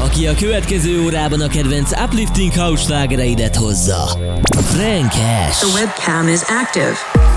Aki a következő órában a kedvenc uplifting house slágereidet hozza. Frankes. The webcam is active.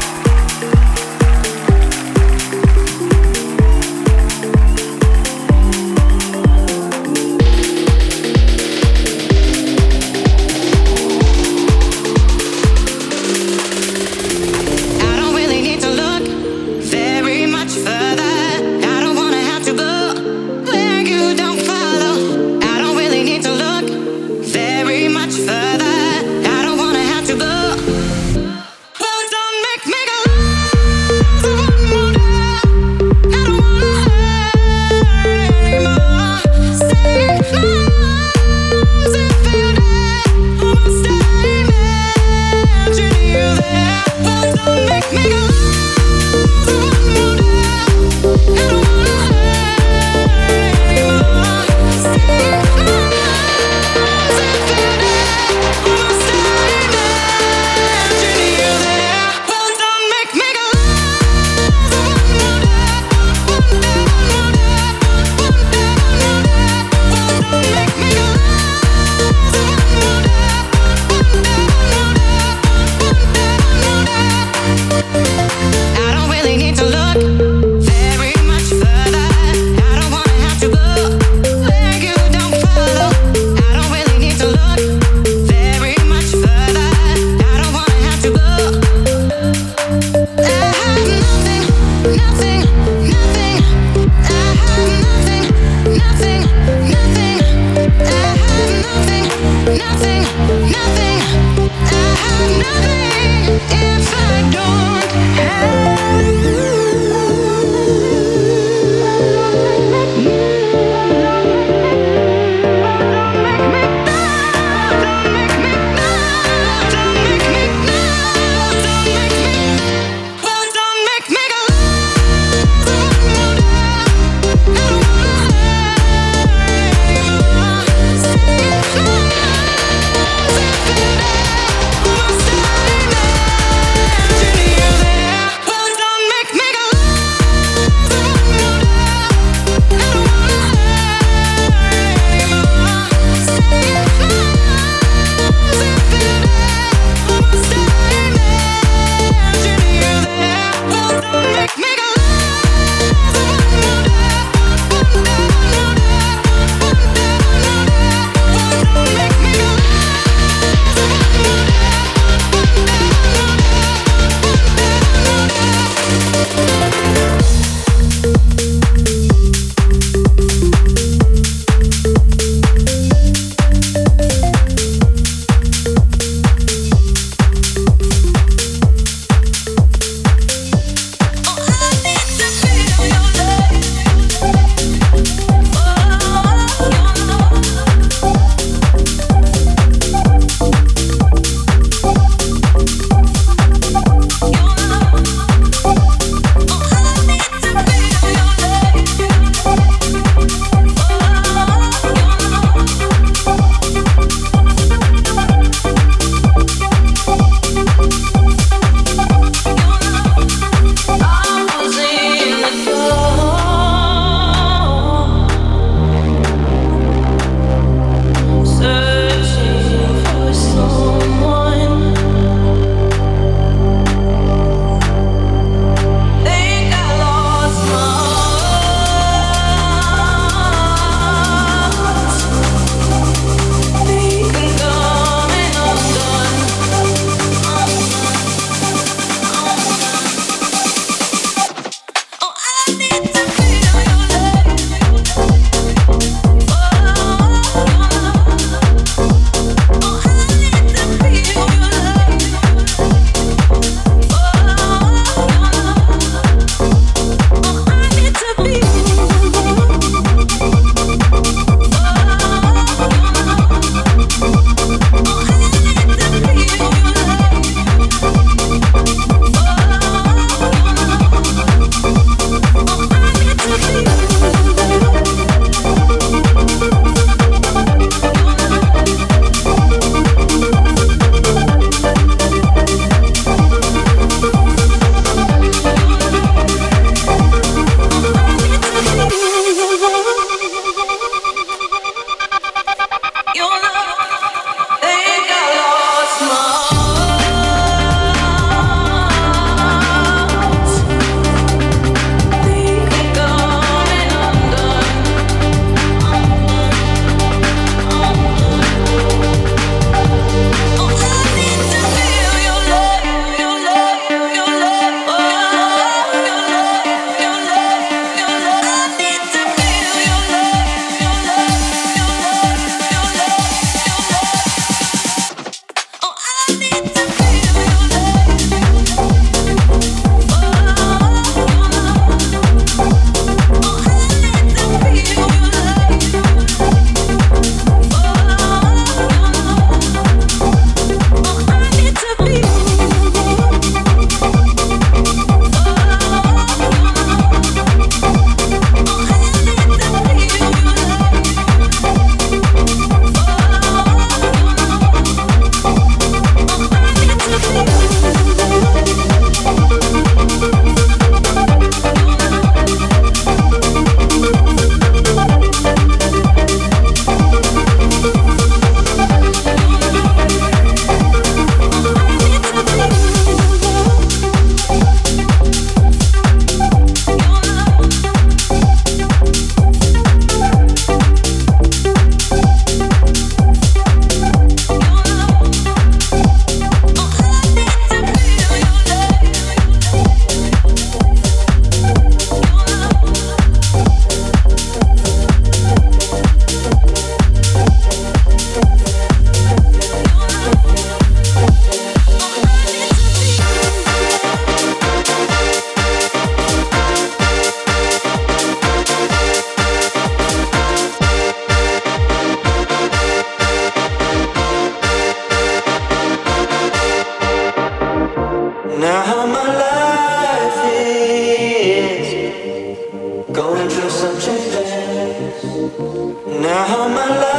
Now my life.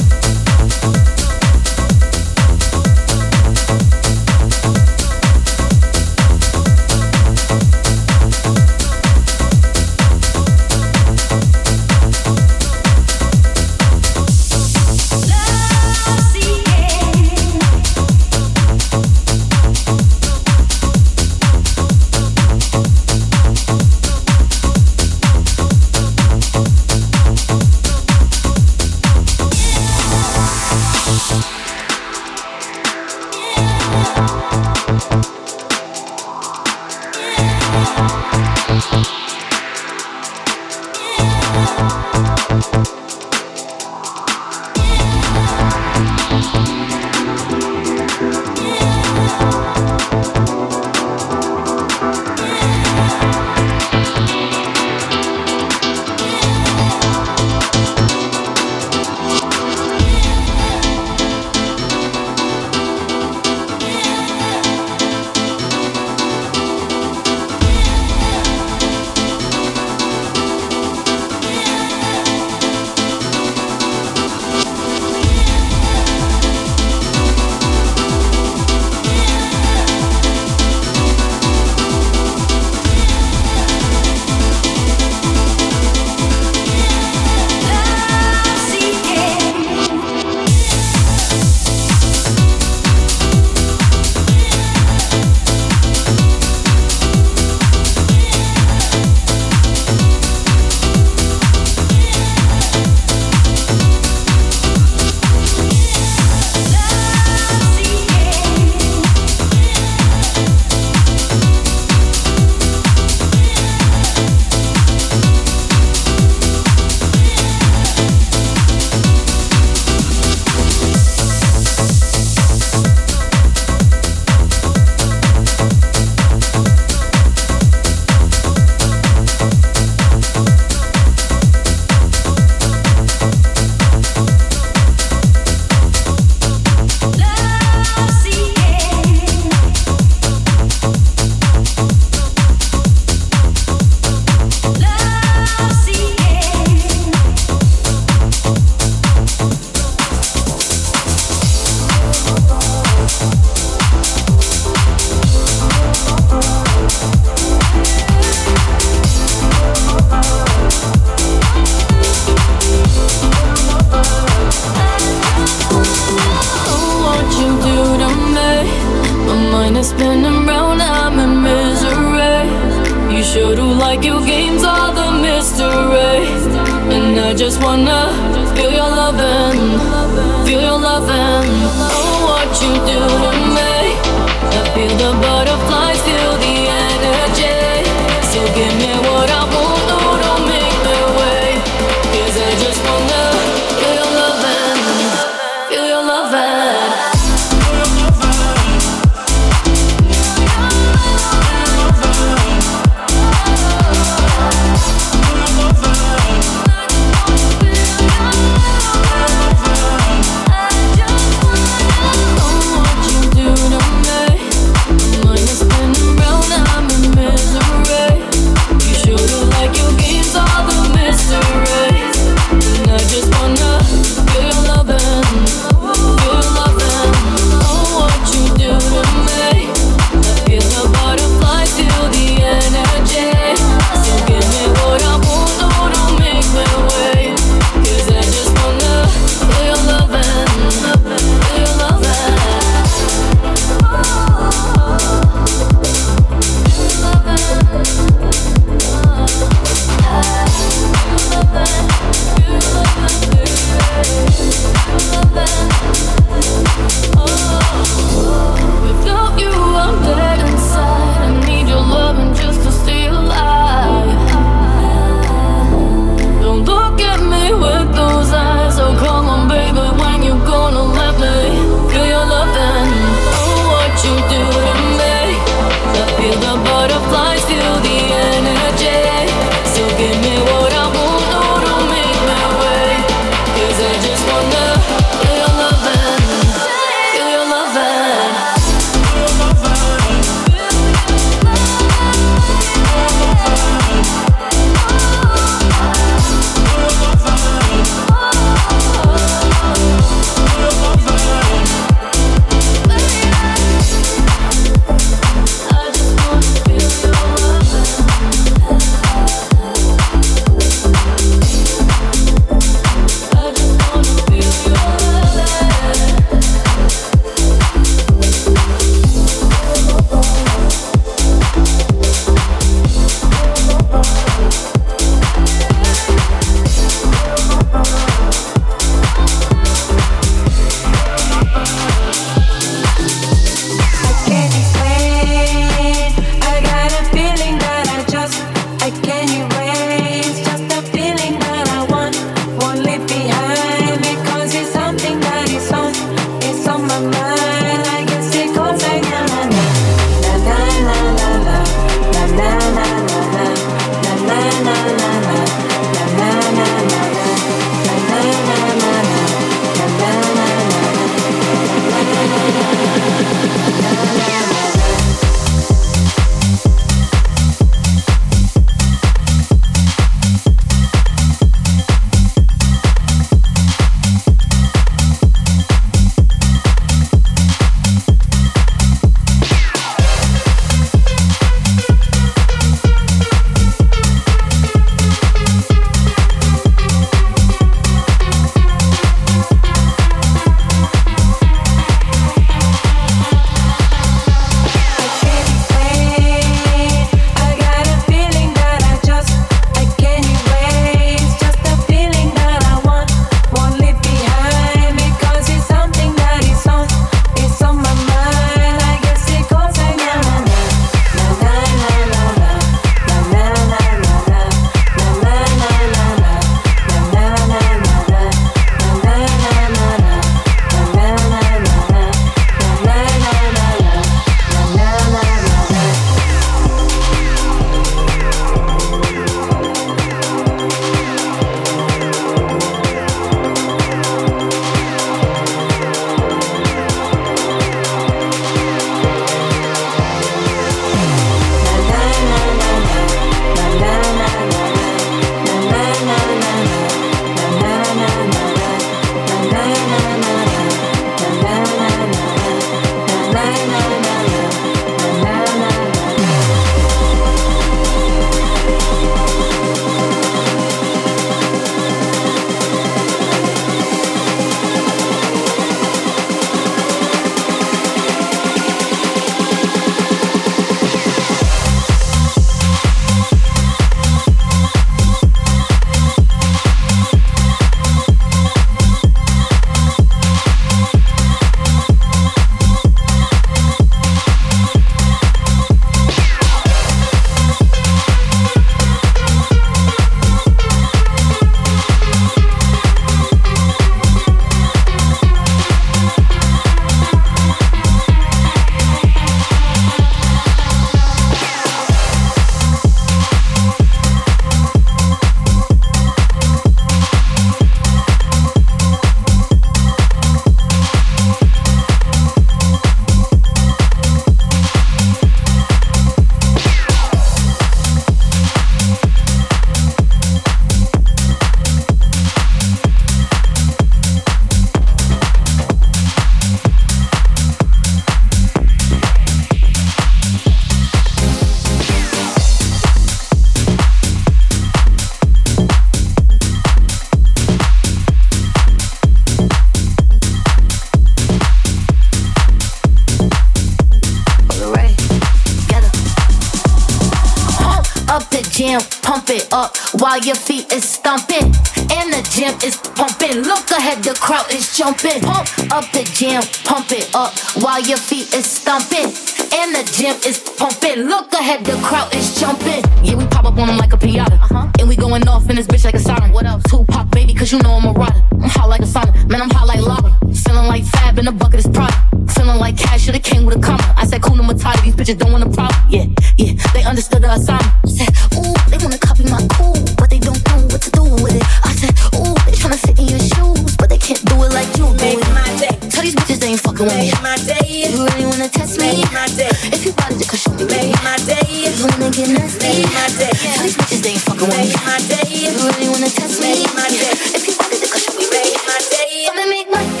It up while your feet is stomping. And the gym is pumping. Look ahead, the crowd is jumping. Pump up the gym, pump it up while your feet is stomping. And the gym is pumping. Look ahead, the crowd is jumping. Yeah, we pop up on them like a Piata. Uh-huh. And we going off in this bitch like a siren. What else? Tupac, baby, cause you know I'm a rider. I'm hot like a sauna. Man, I'm hot like lava. Feeling like fab in a bucket is Prada. Feeling like cash should've came with a comma. I said, cool, Matata, these bitches don't want a problem. Yeah, yeah, they understood the assignment. I said, ooh, they wanna copy my cool, but they don't know what to do with it. I said, ooh, they tryna fit in your shoes, but they can't do it like you do Make it. my day. Tell these bitches they ain't fucking with me. My day. You really wanna test me? Make my day. If you bought it, me, baby. Make my day. You wanna get nasty? Make my day. Tell these bitches they ain't fucking with me. Make my day. You really wanna test me? Make my day. If you bought it, show me. Make my day. Come and make my day.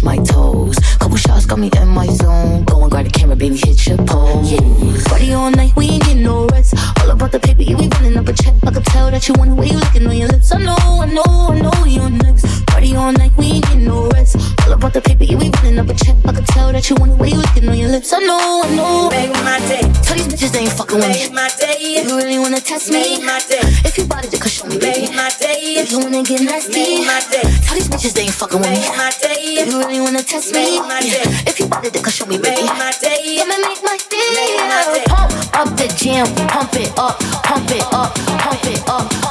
Touch my toes. Couple shots got me in my zone. Go and grab the camera, baby, hit your pose. Party all night, we ain't getting no rest. All about the paper, yeah, we running up a check. I could tell that you want the way you looking on your lips. I know, I know, I know you're next. Party all night, we ain't getting no rest. All about the paper, yeah, we running up a check. I could tell that you want the way you looking on your lips. I know, I know. Make my day. Tell these bitches they ain't fucking with me. Make my day. If You really wanna test me? Make my day. If you bought it, just show me, baby. Make my day. If you wanna get nasty, Make my day. tell these bitches they ain't fucking with me. Make my day. If You really wanna test me? Make my day. If you bought it, just show me, baby. Make my day. And make my day. Make my day. Pump up the gym, pump it up, pump it up, pump it up, pump it